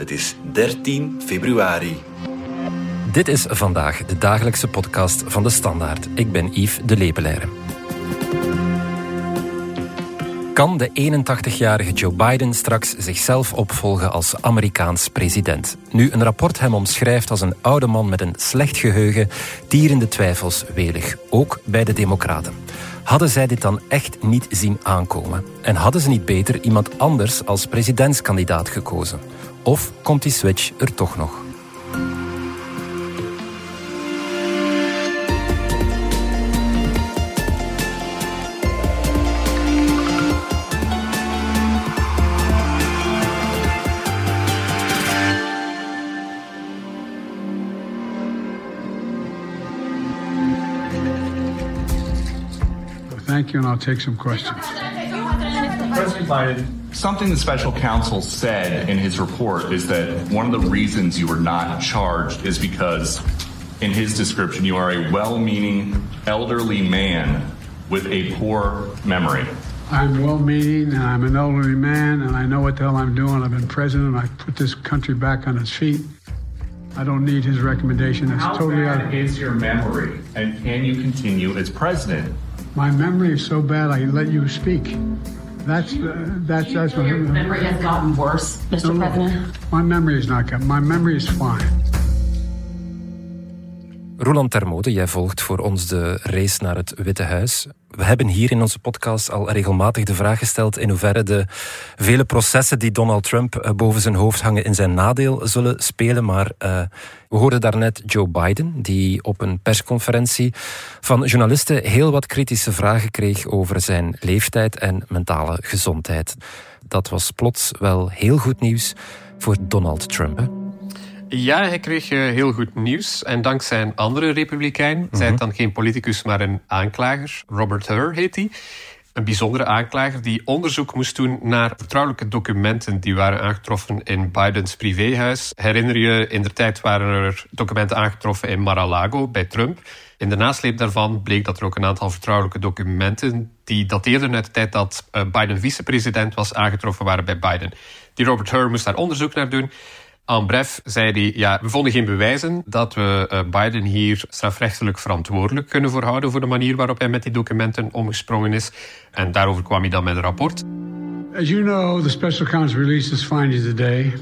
Het is 13 februari. Dit is vandaag de dagelijkse podcast van de Standaard. Ik ben Yves de Lepelaire. Kan de 81-jarige Joe Biden straks zichzelf opvolgen als Amerikaans president? Nu een rapport hem omschrijft als een oude man met een slecht geheugen, tierende twijfels welig, ook bij de Democraten. Hadden zij dit dan echt niet zien aankomen? En hadden ze niet beter iemand anders als presidentskandidaat gekozen? Of komt die switch er toch nog? Thank you, and I'll take some questions. President Biden, something the special counsel said in his report is that one of the reasons you were not charged is because, in his description, you are a well meaning elderly man with a poor memory. I'm well meaning, and I'm an elderly man, and I know what the hell I'm doing. I've been president, I put this country back on its feet. I don't need his recommendation. It's How totally bad out. is your memory, and can you continue as president? My memory is so bad, I let you speak. That's uh, that's that's what. Your memory has gotten worse, Mr. President. My memory is not good. My memory is fine. Roland Termode, jij volgt voor ons de race naar het Witte Huis. We hebben hier in onze podcast al regelmatig de vraag gesteld in hoeverre de vele processen die Donald Trump eh, boven zijn hoofd hangen in zijn nadeel zullen spelen. Maar uh, we hoorden daarnet Joe Biden, die op een persconferentie van journalisten heel wat kritische vragen kreeg over zijn leeftijd en mentale gezondheid. Dat was plots wel heel goed nieuws voor Donald Trump. Ja, hij kreeg uh, heel goed nieuws. En dankzij een andere republikein, mm -hmm. zij dan geen politicus, maar een aanklager, Robert Hur heet hij. Een bijzondere aanklager die onderzoek moest doen naar vertrouwelijke documenten die waren aangetroffen in Bidens privéhuis. Herinner je, in de tijd waren er documenten aangetroffen in Mar-a-Lago bij Trump. In de nasleep daarvan bleek dat er ook een aantal vertrouwelijke documenten die dateerden uit de tijd dat uh, Biden vicepresident was aangetroffen waren bij Biden. Die Robert Hur moest daar onderzoek naar doen. En bref zei hij, ja, we vonden geen bewijzen dat we uh, Biden hier strafrechtelijk verantwoordelijk kunnen voorhouden voor de manier waarop hij met die documenten omgesprongen is. En daarover kwam hij dan met een rapport. As you know, the special counsel released its findings today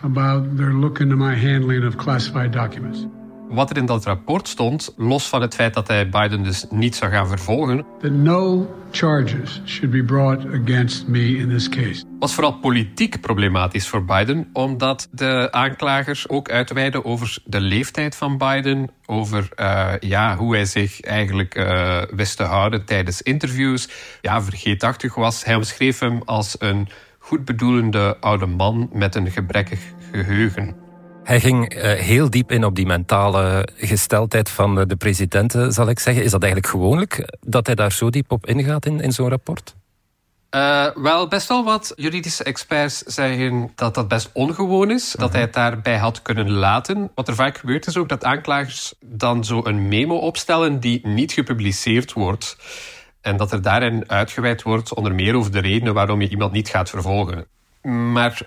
about their look into my handling of classified documents. Wat er in dat rapport stond, los van het feit dat hij Biden dus niet zou gaan vervolgen, That no charges should be brought against me in this case. was vooral politiek problematisch voor Biden, omdat de aanklagers ook uitweiden over de leeftijd van Biden, over uh, ja, hoe hij zich eigenlijk uh, wist te houden tijdens interviews, ja, vergeetachtig was. Hij omschreef hem als een goedbedoelende oude man met een gebrekkig geheugen. Hij ging uh, heel diep in op die mentale gesteldheid van de presidenten, zal ik zeggen. Is dat eigenlijk gewoonlijk dat hij daar zo diep op ingaat in, in zo'n rapport? Uh, wel, best wel wat juridische experts zeggen dat dat best ongewoon is. Uh -huh. Dat hij het daarbij had kunnen laten. Wat er vaak gebeurt is ook dat aanklagers dan zo een memo opstellen die niet gepubliceerd wordt. En dat er daarin uitgeweid wordt onder meer over de redenen waarom je iemand niet gaat vervolgen. Maar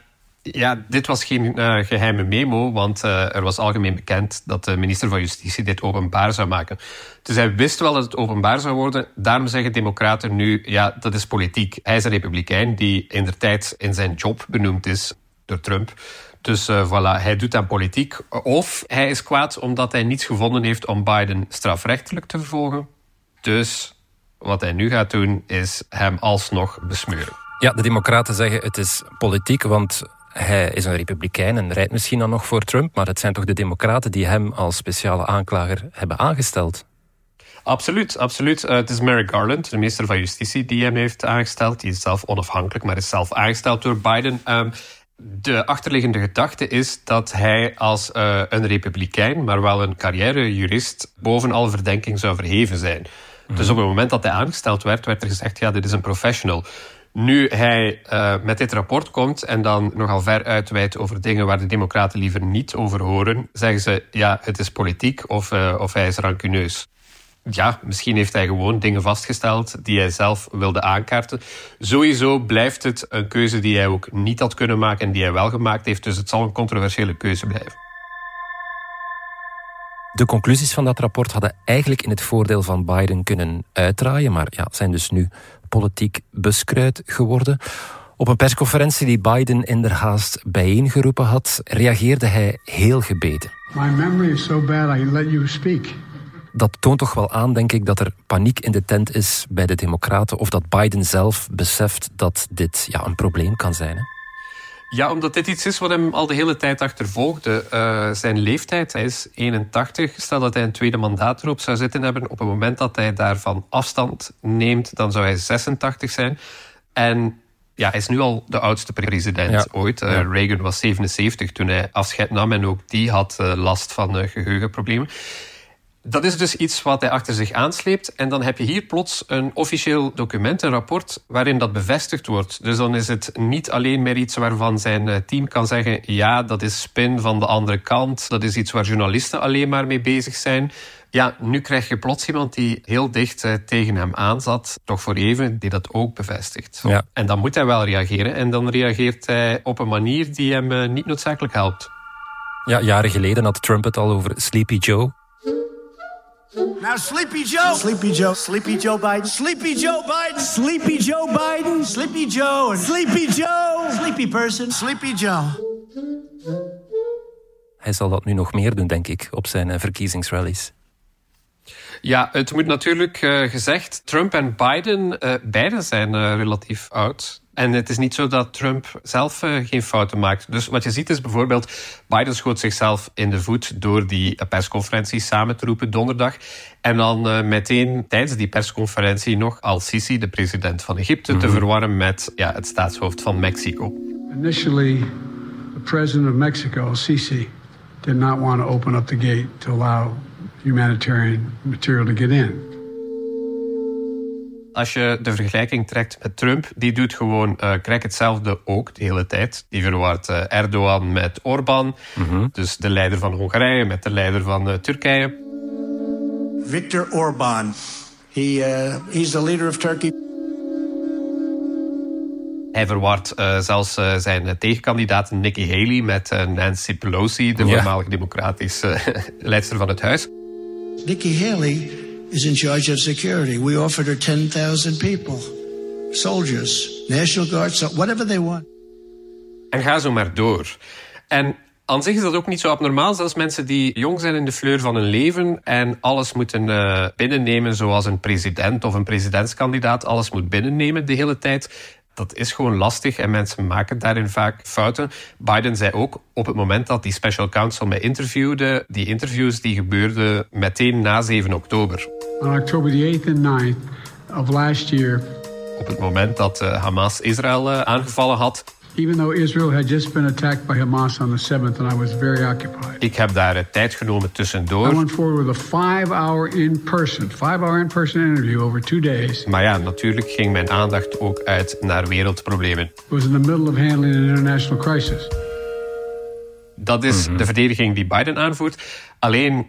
ja, dit was geen uh, geheime memo, want uh, er was algemeen bekend dat de minister van Justitie dit openbaar zou maken. Dus hij wist wel dat het openbaar zou worden. Daarom zeggen democraten nu, ja, dat is politiek. Hij is een republikein die in de tijd in zijn job benoemd is door Trump. Dus uh, voilà, hij doet aan politiek. Of hij is kwaad omdat hij niets gevonden heeft om Biden strafrechtelijk te vervolgen. Dus wat hij nu gaat doen, is hem alsnog besmeuren. Ja, de democraten zeggen het is politiek, want hij is een republikein en rijdt misschien dan nog voor Trump, maar het zijn toch de democraten die hem als speciale aanklager hebben aangesteld? Absoluut, absoluut. Uh, het is Merrick Garland, de minister van Justitie, die hem heeft aangesteld. Die is zelf onafhankelijk, maar is zelf aangesteld door Biden. Um, de achterliggende gedachte is dat hij als uh, een republikein, maar wel een carrièrejurist, boven alle verdenking zou verheven zijn. Mm. Dus op het moment dat hij aangesteld werd, werd er gezegd, ja, dit is een professional. Nu hij uh, met dit rapport komt en dan nogal ver uitwijdt over dingen waar de democraten liever niet over horen, zeggen ze ja, het is politiek of, uh, of hij is rancuneus. ja, misschien heeft hij gewoon dingen vastgesteld die hij zelf wilde aankaarten. Sowieso blijft het een keuze die hij ook niet had kunnen maken en die hij wel gemaakt heeft. Dus het zal een controversiële keuze blijven. De conclusies van dat rapport hadden eigenlijk in het voordeel van Biden kunnen uitdraaien, maar ja, zijn dus nu politiek buskruid geworden. Op een persconferentie die Biden inderhaast bijeengeroepen had, reageerde hij heel gebeten. My memory is so bad I let you speak. Dat toont toch wel aan, denk ik, dat er paniek in de tent is bij de Democraten. Of dat Biden zelf beseft dat dit ja, een probleem kan zijn. Hè? Ja, omdat dit iets is wat hem al de hele tijd achtervolgde. Uh, zijn leeftijd, hij is 81. Stel dat hij een tweede mandaat erop zou zitten hebben. Op het moment dat hij daarvan afstand neemt, dan zou hij 86 zijn. En ja, hij is nu al de oudste president ooit. Uh, Reagan was 77 toen hij afscheid nam en ook die had uh, last van geheugenproblemen. Dat is dus iets wat hij achter zich aansleept. En dan heb je hier plots een officieel document, een rapport, waarin dat bevestigd wordt. Dus dan is het niet alleen meer iets waarvan zijn team kan zeggen: ja, dat is spin van de andere kant. Dat is iets waar journalisten alleen maar mee bezig zijn. Ja, nu krijg je plots iemand die heel dicht eh, tegen hem aanzat, toch voor even, die dat ook bevestigt. Ja. En dan moet hij wel reageren. En dan reageert hij op een manier die hem eh, niet noodzakelijk helpt. Ja, jaren geleden had Trump het al over Sleepy Joe. Now, Sleepy Joe. Sleepy Joe. Sleepy Joe Biden. Sleepy Joe Biden. Sleepy Joe Biden. Sleepy Joe. Sleepy Joe. Sleepy person. Sleepy Joe. Hij zal dat nu nog meer doen, denk ik, op zijn eh, verkiezingsrallies. Ja, het moet natuurlijk uh, gezegd, Trump en Biden, uh, beiden zijn uh, relatief oud. En het is niet zo dat Trump zelf geen fouten maakt. Dus wat je ziet is bijvoorbeeld, Biden schoot zichzelf in de voet door die persconferentie samen te roepen donderdag. En dan meteen tijdens die persconferentie nog Al-Sisi, de president van Egypte, mm -hmm. te mhm. verwarren met ja, het staatshoofd van Mexico. Initially, the president of Mexico, Al-Sisi, did not want to open up the gate to allow humanitarian material to get in. Als je de vergelijking trekt met Trump, die doet gewoon uh, krijg hetzelfde ook de hele tijd. Die verwaart uh, Erdogan met Orbán, mm -hmm. dus de leider van Hongarije met de leider van uh, Turkije. Viktor Orbán, he, he's the leader of Turkey. Hij verwaart uh, zelfs uh, zijn tegenkandidaat Nikki Haley met uh, Nancy Pelosi, de voormalige democratische leidster van het huis. Nikki Haley is in charge of security. We offered her 10,000 people, soldiers, National Guards, whatever they want. En ga zo maar door. En aan zich is dat ook niet zo abnormaal. Zelfs mensen die jong zijn in de fleur van hun leven en alles moeten uh, binnennemen, zoals een president of een presidentskandidaat alles moet binnennemen de hele tijd dat is gewoon lastig en mensen maken daarin vaak fouten. Biden zei ook op het moment dat die special counsel mij interviewde, die interviews die gebeurden meteen na 7 oktober. On October the 8th and 9th of last year. Op het moment dat uh, Hamas Israël uh, aangevallen had, even though Israel had just been attacked by Hamas on the 7th and I was very occupied. Ik heb daar tijd genomen tussendoor. I went forward with a five-hour in-person, five-hour in-person interview over two days. Maar ja, natuurlijk ging mijn aandacht ook uit naar wereldproblemen. It was in the middle of handling an international crisis. Dat is mm -hmm. de verdediging die Biden aanvoert. Alleen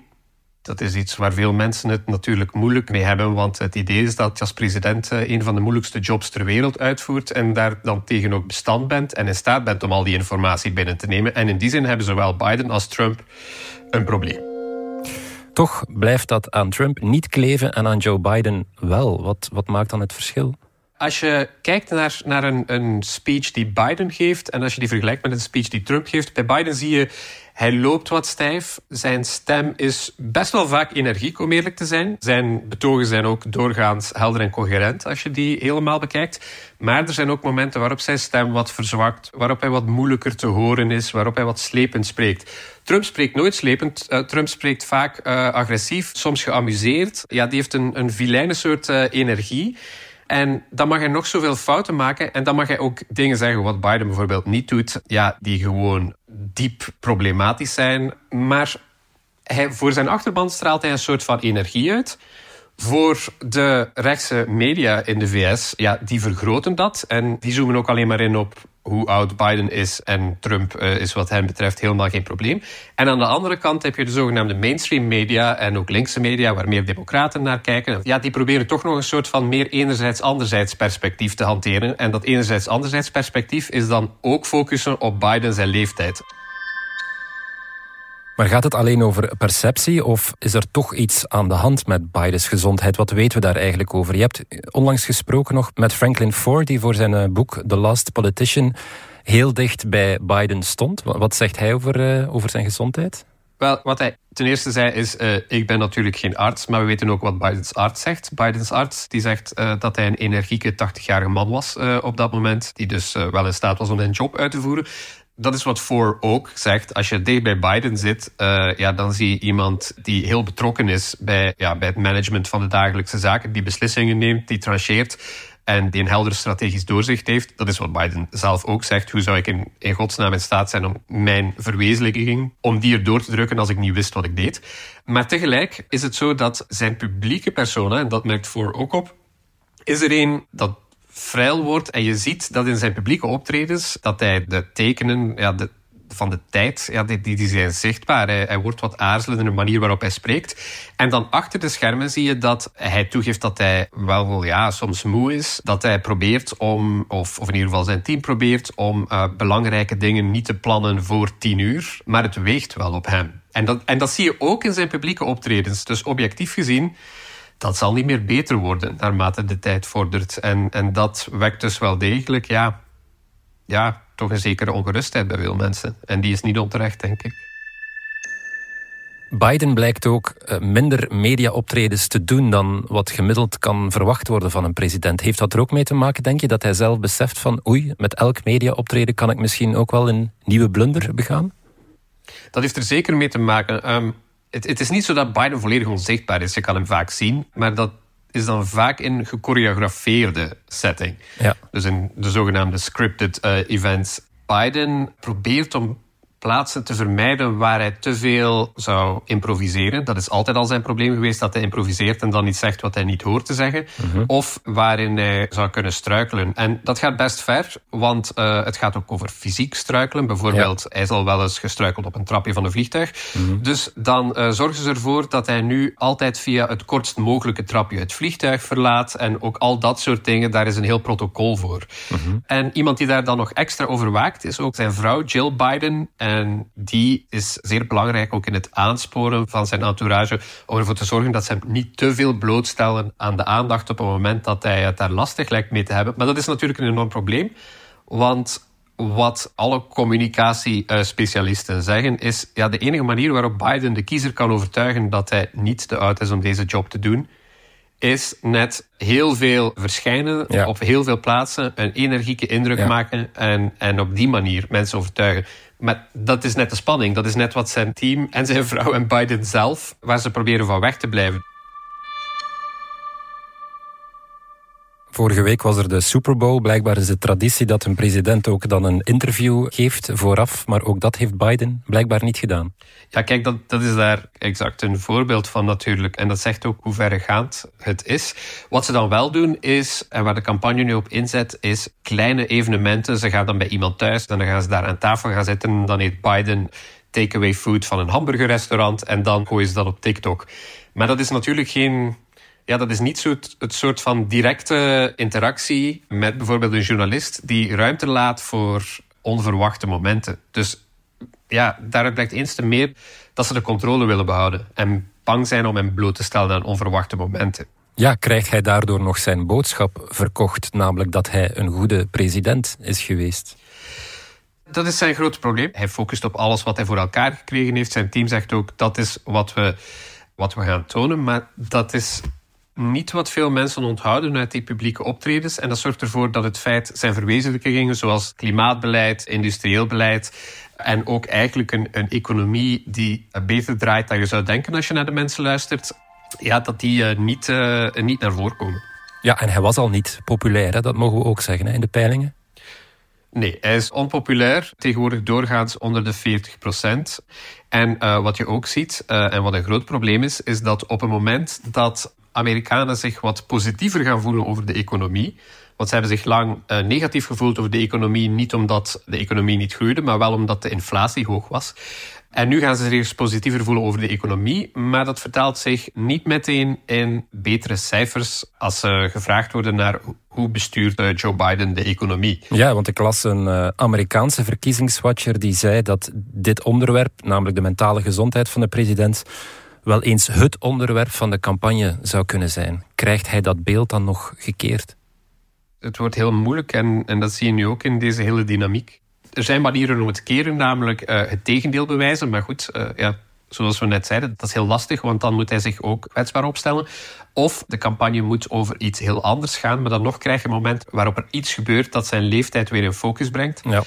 dat is iets waar veel mensen het natuurlijk moeilijk mee hebben. Want het idee is dat je als president eh, een van de moeilijkste jobs ter wereld uitvoert. En daar dan tegen ook bestand bent en in staat bent om al die informatie binnen te nemen. En in die zin hebben zowel Biden als Trump een probleem. Toch blijft dat aan Trump niet kleven en aan Joe Biden wel. Wat, wat maakt dan het verschil? Als je kijkt naar, naar een, een speech die Biden geeft en als je die vergelijkt met een speech die Trump geeft, bij Biden zie je hij loopt wat stijf. Zijn stem is best wel vaak energiek, om eerlijk te zijn. Zijn betogen zijn ook doorgaans helder en coherent als je die helemaal bekijkt. Maar er zijn ook momenten waarop zijn stem wat verzwakt, waarop hij wat moeilijker te horen is, waarop hij wat slepend spreekt. Trump spreekt nooit slepend. Uh, Trump spreekt vaak uh, agressief, soms geamuseerd. Ja, die heeft een, een vilijne soort uh, energie. En dan mag hij nog zoveel fouten maken. En dan mag hij ook dingen zeggen wat Biden bijvoorbeeld niet doet. Ja, die gewoon diep problematisch zijn. Maar hij, voor zijn achterban straalt hij een soort van energie uit. Voor de rechtse media in de VS, ja, die vergroten dat. En die zoomen ook alleen maar in op hoe oud Biden is. En Trump uh, is wat hen betreft helemaal geen probleem. En aan de andere kant heb je de zogenaamde mainstream media en ook linkse media, waar meer democraten naar kijken. Ja, die proberen toch nog een soort van meer enerzijds-anderzijds perspectief te hanteren. En dat enerzijds-anderzijds perspectief is dan ook focussen op Biden zijn leeftijd. Maar gaat het alleen over perceptie of is er toch iets aan de hand met Bidens gezondheid? Wat weten we daar eigenlijk over? Je hebt onlangs gesproken nog met Franklin Ford, die voor zijn eh, boek The Last Politician heel dicht bij Biden stond. Wat zegt hij over, uh, over zijn gezondheid? Wel, wat hij ten eerste zei is, uh, ik ben natuurlijk geen arts, maar we weten ook wat Bidens arts zegt. Bidens arts die zegt dat hij een energieke 80-jarige man was op dat moment, die dus wel in staat was om zijn job uit te voeren dat is wat Voor ook zegt. Als je dicht bij Biden zit, uh, ja, dan zie je iemand die heel betrokken is bij, ja, bij het management van de dagelijkse zaken, die beslissingen neemt, die trancheert en die een helder strategisch doorzicht heeft. Dat is wat Biden zelf ook zegt. Hoe zou ik in, in godsnaam in staat zijn om mijn verwezenlijking, om die er door te drukken als ik niet wist wat ik deed. Maar tegelijk is het zo dat zijn publieke persona, en dat merkt Voor ook op, is er een dat vrij wordt. En je ziet dat in zijn publieke optredens, dat hij de tekenen ja, de, van de tijd, ja, die, die zijn zichtbaar. Hij, wordt wat aarzelend in de manier waarop hij spreekt. En dan achter de schermen zie je dat hij toegeeft dat hij wel ja, soms moe is. Dat hij probeert om, of, of in ieder geval zijn team probeert, om uh, belangrijke dingen niet te plannen voor tien uur. Maar het weegt wel op hem. En dat, en dat zie je ook in zijn publieke optredens. Dus objectief gezien dat zal niet meer beter worden naarmate de tijd vordert. En, en dat wekt dus wel degelijk, ja, ja, toch een zekere ongerustheid bij veel mensen. En die is niet onterecht, denk ik. Biden blijkt ook eh, minder mediaoptredens te doen dan wat gemiddeld kan verwacht worden van een president. Heeft dat er ook mee te maken, denk je, dat hij zelf beseft van oei, met elk mediaoptreden kan ik misschien ook wel een nieuwe blunder begaan? Dat heeft er zeker mee te maken. Um, het, het, is niet zo dat Biden volledig onzichtbaar is. Je kan hem vaak zien, maar dat is dan vaak in gechoreografeerde setting. Ja. Dus in de zogenaamde scripted uh, events. Biden probeert om plaatsen te vermijden waar hij te veel zou improviseren. Dat is altijd al zijn probleem geweest, dat hij improviseert en dan iets zegt wat hij niet hoort te zeggen. Mhm. Of waarin hij zou kunnen struikelen. En dat gaat best ver, want uh, het gaat ook over fysiek struikelen. Bijvoorbeeld, hij is al wel eens gestruikeld op een trapje van een vliegtuig. Mhm. Dus dan uh, zorgen ze ervoor dat hij nu altijd via het kortst mogelijke trapje het vliegtuig verlaat. En ook al dat soort dingen, daar is een heel protocol voor. Mhm. En iemand die daar dan nog extra over waakt, is ook zijn vrouw Jill Biden. En die is zeer belangrijk ook in het aansporen van zijn entourage om ervoor te zorgen dat ze hem niet te veel blootstellen aan de aandacht op het moment dat hij het daar lastig lijkt mee te hebben. Maar dat is natuurlijk een enorm probleem, want wat alle communicatiespecialisten zeggen is ja, de enige manier waarop Biden de kiezer kan overtuigen dat hij niet te oud is om deze job te doen, is net heel veel verschijnen op heel veel plaatsen, een energieke indruk maken en, en op die manier mensen overtuigen. Maar dat is net de spanning. Dat is net wat zijn team en zijn vrouw en Biden zelf, waar ze proberen van weg te blijven. Vorige week was er de Super Bowl. Blijkbaar is het traditie dat een president ook dan een interview geeft vooraf. Maar ook dat heeft Biden blijkbaar niet gedaan. Ja, kijk, dat, dat is daar exact een voorbeeld van natuurlijk. En dat zegt ook hoe verregaand het is. Wat ze dan wel doen is, en waar de campagne nu op inzet, is kleine evenementen. Ze gaan dan bij iemand thuis en dan gaan ze daar aan tafel gaan zitten. En dan eet Biden takeaway food van een hamburgerrestaurant. En dan gooien ze dat op TikTok. Maar dat is natuurlijk geen ja, dat is niet zo het, soort van directe interactie met bijvoorbeeld een journalist die ruimte laat voor onverwachte momenten. Dus ja, daaruit blijkt eens te meer dat ze de controle willen behouden en bang zijn om hem bloot te stellen aan onverwachte momenten. Ja, krijgt hij daardoor nog zijn boodschap verkocht, namelijk dat hij een goede president is geweest? Dat is zijn groot probleem. Hij focust op alles wat hij voor elkaar gekregen heeft. Zijn team zegt ook dat is wat we, wat we gaan tonen, maar dat is niet wat veel mensen onthouden uit die publieke optredens. En dat zorgt ervoor dat het feit zijn verwezenlijkingen, zoals klimaatbeleid, industrieel beleid. En ook eigenlijk een, een economie die beter draait dan je zou denken als je naar de mensen luistert. Ja, dat die uh, niet, uh, niet naar voren komen. Ja, en hij was al niet populair, hè? dat mogen we ook zeggen hè, in de peilingen. Nee, hij is onpopulair, tegenwoordig doorgaans onder de 40 procent. En uh, wat je ook ziet, uh, en wat een groot probleem is, is dat op het moment dat Amerikanen zich wat positiever gaan voelen over de economie. Want ze hebben zich lang uh, negatief gevoeld over de economie, niet omdat de economie niet groeide, maar wel omdat de inflatie hoog was. En nu gaan ze zich eens positiever voelen over de economie, maar dat vertaalt zich niet meteen in betere cijfers als ze gevraagd worden naar hoe bestuurt eh, Joe Biden de economie. Ja, want ik las een Amerikaanse verkiezingswatcher die zei dat dit onderwerp, namelijk de mentale gezondheid van de president, wel eens het onderwerp van de campagne zou kunnen zijn. Krijgt hij dat beeld dan nog gekeerd? Het wordt heel moeilijk en, en dat zie je nu ook in deze hele dynamiek. Er zijn manieren om het te keren, namelijk uh, het tegendeel bewijzen. Maar goed, uh, ja, zoals we net zeiden, dat is heel lastig, want dan moet hij zich ook kwetsbaar opstellen. Of de campagne moet over iets heel anders gaan, maar dan nog krijg je een moment waarop er iets gebeurt dat zijn leeftijd weer in focus brengt. Ja.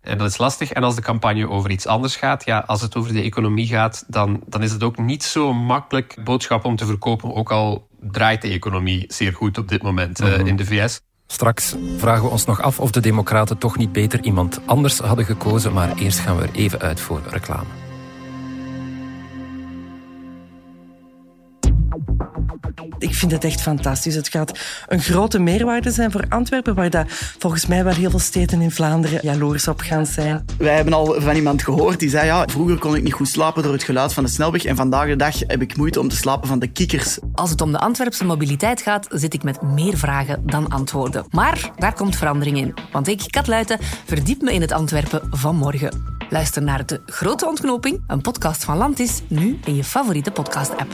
En dat is lastig. En als de campagne over iets anders gaat, ja, als het over de economie gaat, dan, dan is het ook niet zo makkelijk boodschap om te verkopen. Ook al draait de economie zeer goed op dit moment uh, in de VS. Straks vragen we ons nog af of de Democraten toch niet beter iemand anders hadden gekozen, maar eerst gaan we er even uit voor reclame. Ik vind het echt fantastisch. Het gaat een grote meerwaarde zijn voor Antwerpen, waar dat volgens mij wel heel veel steden in Vlaanderen jaloers op gaan zijn. Wij hebben al van iemand gehoord die zei, ja, vroeger kon ik niet goed slapen door het geluid van de snelweg en vandaag de dag heb ik moeite om te slapen van de kikkers. Als het om de Antwerpse mobiliteit gaat, zit ik met meer vragen dan antwoorden. Maar daar komt verandering in. Want ik, Kat Luiten, verdiep me in het Antwerpen van morgen. Luister naar De Grote Ontknoping, een podcast van Landis, nu in je favoriete podcast-app.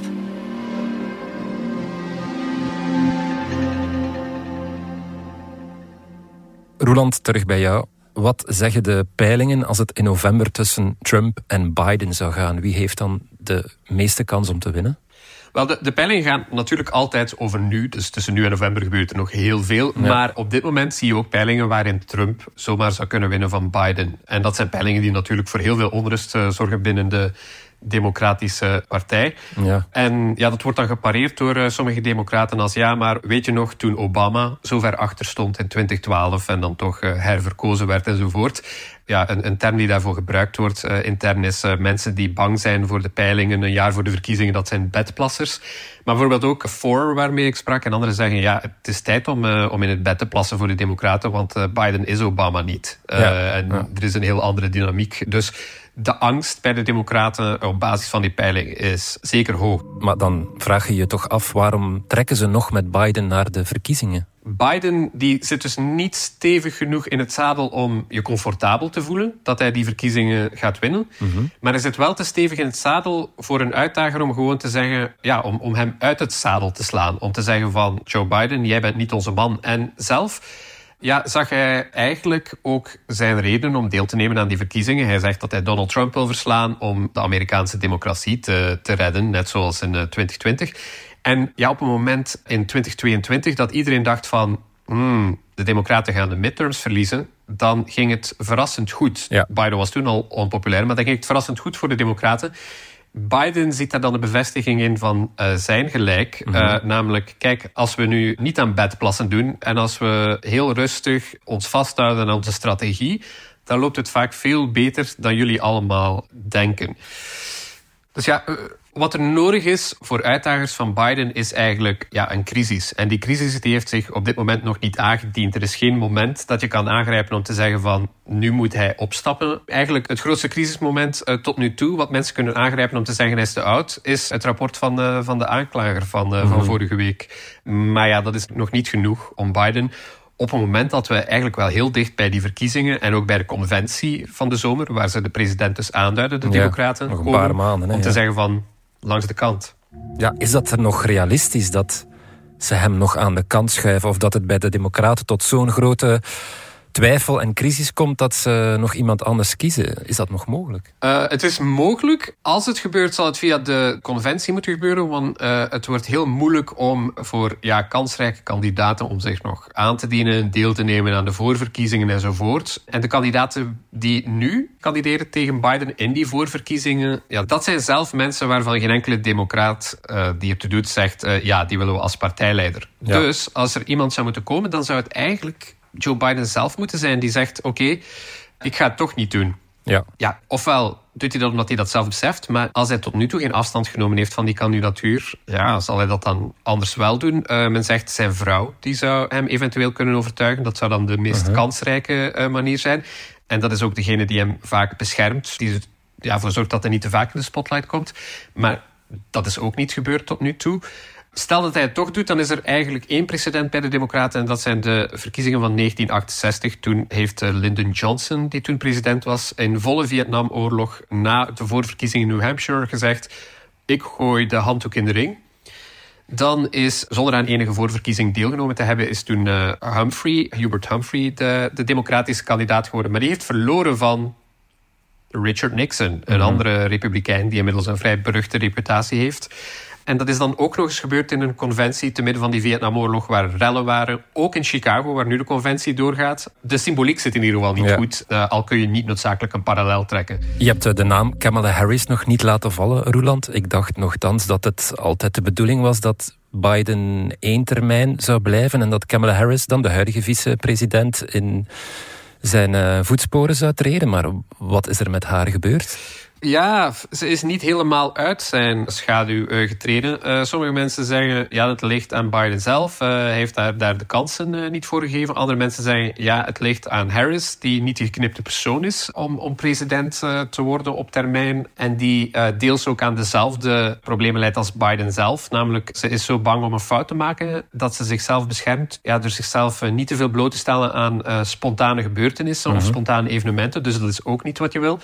Roland, terug bij jou. Wat zeggen de peilingen als het in november tussen Trump en Biden zou gaan? Wie heeft dan de meeste kans om te winnen? Wel, de, de, peilingen gaan natuurlijk altijd over nu. Dus tussen nu en november gebeurt er nog heel veel. Maar op dit moment zie je ook peilingen waarin Trump zomaar zou kunnen winnen van Biden. En dat zijn peilingen die natuurlijk voor heel veel onrust uh, zorgen binnen de Democratische Partij. Ja. En ja, dat wordt dan gepareerd door uh, sommige democraten als ja, maar weet je nog toen Obama zo ver achter stond in 2012 en dan toch uh, herverkozen werd enzovoort ja, een, een, term die daarvoor gebruikt wordt uh, intern is uh, mensen die bang zijn voor de peilingen een jaar voor de verkiezingen, dat zijn bedplassers. Maar bijvoorbeeld ook Four, waarmee ik sprak, en anderen zeggen ja, het is tijd om, uh, om in het bed te plassen voor de democraten, want Biden is Obama niet. Ja, en ja. er is een heel andere dynamiek. Dus de angst bij de Democraten op basis van die peiling is zeker hoog. Maar dan vraag je je toch af waarom trekken ze nog met Biden naar de verkiezingen? Biden die zit dus niet stevig genoeg in het zadel om je comfortabel te voelen dat hij die verkiezingen gaat winnen. Mm-hmm. Maar hij zit wel te stevig in het zadel voor een uitdager om gewoon te zeggen, ja, om, om hem uit het zadel te slaan. Om te zeggen van Joe Biden, jij bent niet onze man. En zelf ja, zag hij eigenlijk ook zijn reden om deel te nemen aan die verkiezingen. Hij zegt dat hij Donald Trump wil verslaan om de Amerikaanse democratie te, te redden, net zoals in 2020. Eh, en ja, op een moment in 2022 dat iedereen dacht van... Hmm, de Democraten gaan de midterms verliezen, dan ging het verrassend goed. Ja. Biden was toen al onpopulair, maar dan ging het verrassend goed voor de Democraten. Biden ziet daar dan de bevestiging in van uh, zijn gelijk. Mm -hmm. uh, namelijk, kijk, als we nu niet aan bedplassen doen en als we heel rustig ons vasthouden aan onze strategie, dan loopt het vaak veel beter dan jullie allemaal denken. Dus ja, uh, wat er nodig is voor uitdagers van Biden is eigenlijk ja, een crisis. En die crisis die heeft zich op dit moment nog niet aangediend. Er is geen moment dat je kan aangrijpen om te zeggen van nu moet hij opstappen. Eigenlijk het grootste crisismoment uh, tot nu toe, wat mensen kunnen aangrijpen om te zeggen hij is te oud, is het rapport van, uh, van de aanklager van, uh, mm -hmm. van vorige week. Maar ja, dat is nog niet genoeg om Biden op een moment dat we eigenlijk wel heel dicht bij die verkiezingen en ook bij de conventie van de zomer, waar ze de president dus aanduiden, de ja, democraten, nog een paar maanden, hè, om te ja. zeggen van langs de kant. Ja, is dat er nog realistisch dat ze hem nog aan de kant schuiven of dat het bij de democraten tot zo'n grote twijfel en crisis komt dat ze nog iemand anders kiezen. Is dat nog mogelijk? Uh, het is mogelijk. Als het gebeurt, zal het via de conventie moeten gebeuren. Want uh, het wordt heel moeilijk om voor ja, kansrijke kandidaten om zich nog aan te dienen, deel te nemen aan de voorverkiezingen enzovoort. En de kandidaten die nu kandideren tegen Biden in die voorverkiezingen, ja, dat zijn zelf mensen waarvan geen enkele democraat uh, die het doet zegt, ja, die willen we als partijleider. Ja. Dus als er iemand zou moeten komen, dan zou het eigenlijk Joe Biden zelf moeten zijn die zegt: Oké, okay, ik ga het toch niet doen. Ja. ja ofwel doet hij dat omdat hij dat zelf beseft. Maar als hij tot nu toe geen afstand genomen heeft van die kandidatuur, ja, zal hij dat dan anders wel doen. Uh, men zegt zijn vrouw, die zou hem eventueel kunnen overtuigen. Dat zou dan de meest kansrijke uh, manier zijn. En dat is ook degene die hem vaak beschermt. Die ja, ervoor zorgt dat hij niet te vaak in de spotlight komt. Maar dat is ook niet gebeurd tot nu toe. Stel dat hij het toch doet, dan is er eigenlijk één precedent bij de Democraten. En dat zijn de verkiezingen van 1968. Toen heeft eh, Lyndon Johnson, die toen president was, in volle Vietnamoorlog na de voorverkiezingen in New Hampshire gezegd: Ik gooi de handdoek in de ring. Dan is, zonder aan enige voorverkiezing deelgenomen te hebben, is toen uh, Humphrey, Hubert Humphrey, de, de democratische kandidaat geworden. Maar die heeft verloren van Richard Nixon, een mhm. andere republikein die inmiddels een vrij beruchte reputatie heeft. En dat is dan ook nog eens gebeurd in een conventie te midden van die Vietnamoorlog, waar rellen waren. Ook in Chicago, waar nu de conventie doorgaat. De symboliek zit in ieder geval niet goed, uh, al kun je niet noodzakelijk een parallel trekken. Je hebt eh, de naam Kamala Harris nog niet laten vallen, Roeland. Ik dacht nogthans dat het altijd de bedoeling was dat Biden één termijn zou blijven en dat Kamala Harris dan de huidige vicepresident in zijn uh, voetsporen zou treden. Maar wat is er met haar gebeurd? Ja, ze is niet helemaal uit zijn schaduw uh, getreden. Uh, sommige mensen zeggen, ja, het ligt aan Biden zelf. Uh, hij heeft daar, daar de kansen niet voor gegeven. Andere mensen zeggen, ja, het ligt aan Harris, die niet de geknipte persoon is om, om president te worden op termijn. En die deels ook aan dezelfde problemen leidt als Biden zelf. Namelijk, ze is zo bang om een fout te maken dat ze zichzelf beschermt. Ja, door zichzelf niet te veel bloot te stellen aan spontane gebeurtenissen of mhm. spontane evenementen. Dus dat is ook niet wat je wil.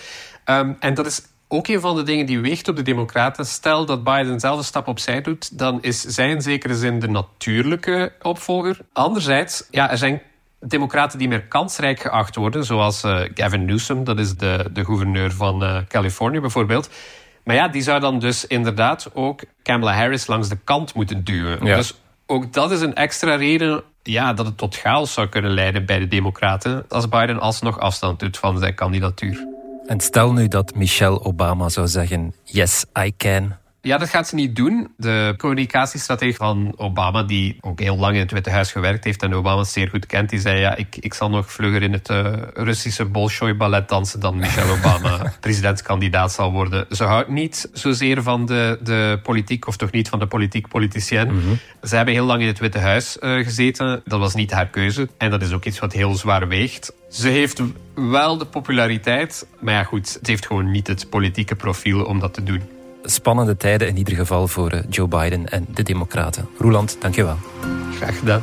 Um, en dat is ook een van de dingen die weegt op de Democraten. Stel dat Biden zelf een stap opzij doet, dan is zij in zekere zin de natuurlijke opvolger. Anderzijds, ja, er zijn Democraten die meer kansrijk geacht worden, zoals uh, Gavin Newsom, dat is de, de gouverneur van uh, Californië bijvoorbeeld. Maar ja, die zou dan dus inderdaad ook Kamala Harris langs de kant moeten duwen. Dus ook dat is een extra reden ja, dat het tot chaos zou kunnen leiden bij de Democraten als Biden alsnog afstand doet van zijn kandidatuur. En stel nu dat Michelle Obama zou zeggen: Yes, I can. Ja, dat gaat ze niet doen. De communicatiestrategie van Obama, die ook heel lang in het Witte Huis gewerkt heeft en Obama zeer goed kent, die zei: Ja, ik, ik zal nog vlugger in het uh, Russische Bolshoi ballet dansen dan Michelle Obama presidentskandidaat zal worden. Ze houdt niet zozeer van de, de politiek, of toch niet van de politiek-politicien. Mm Ze hebben heel lang in het Witte Huis uh, gezeten. Dat was niet haar keuze. En dat is ook iets wat heel zwaar weegt. Ze heeft wel de populariteit, maar ja, goed, het heeft gewoon niet het politieke profiel om dat te doen spannende tijden in ieder geval voor eh, Joe Biden en de Democraten. Roeland, dankjewel. Graag gedaan.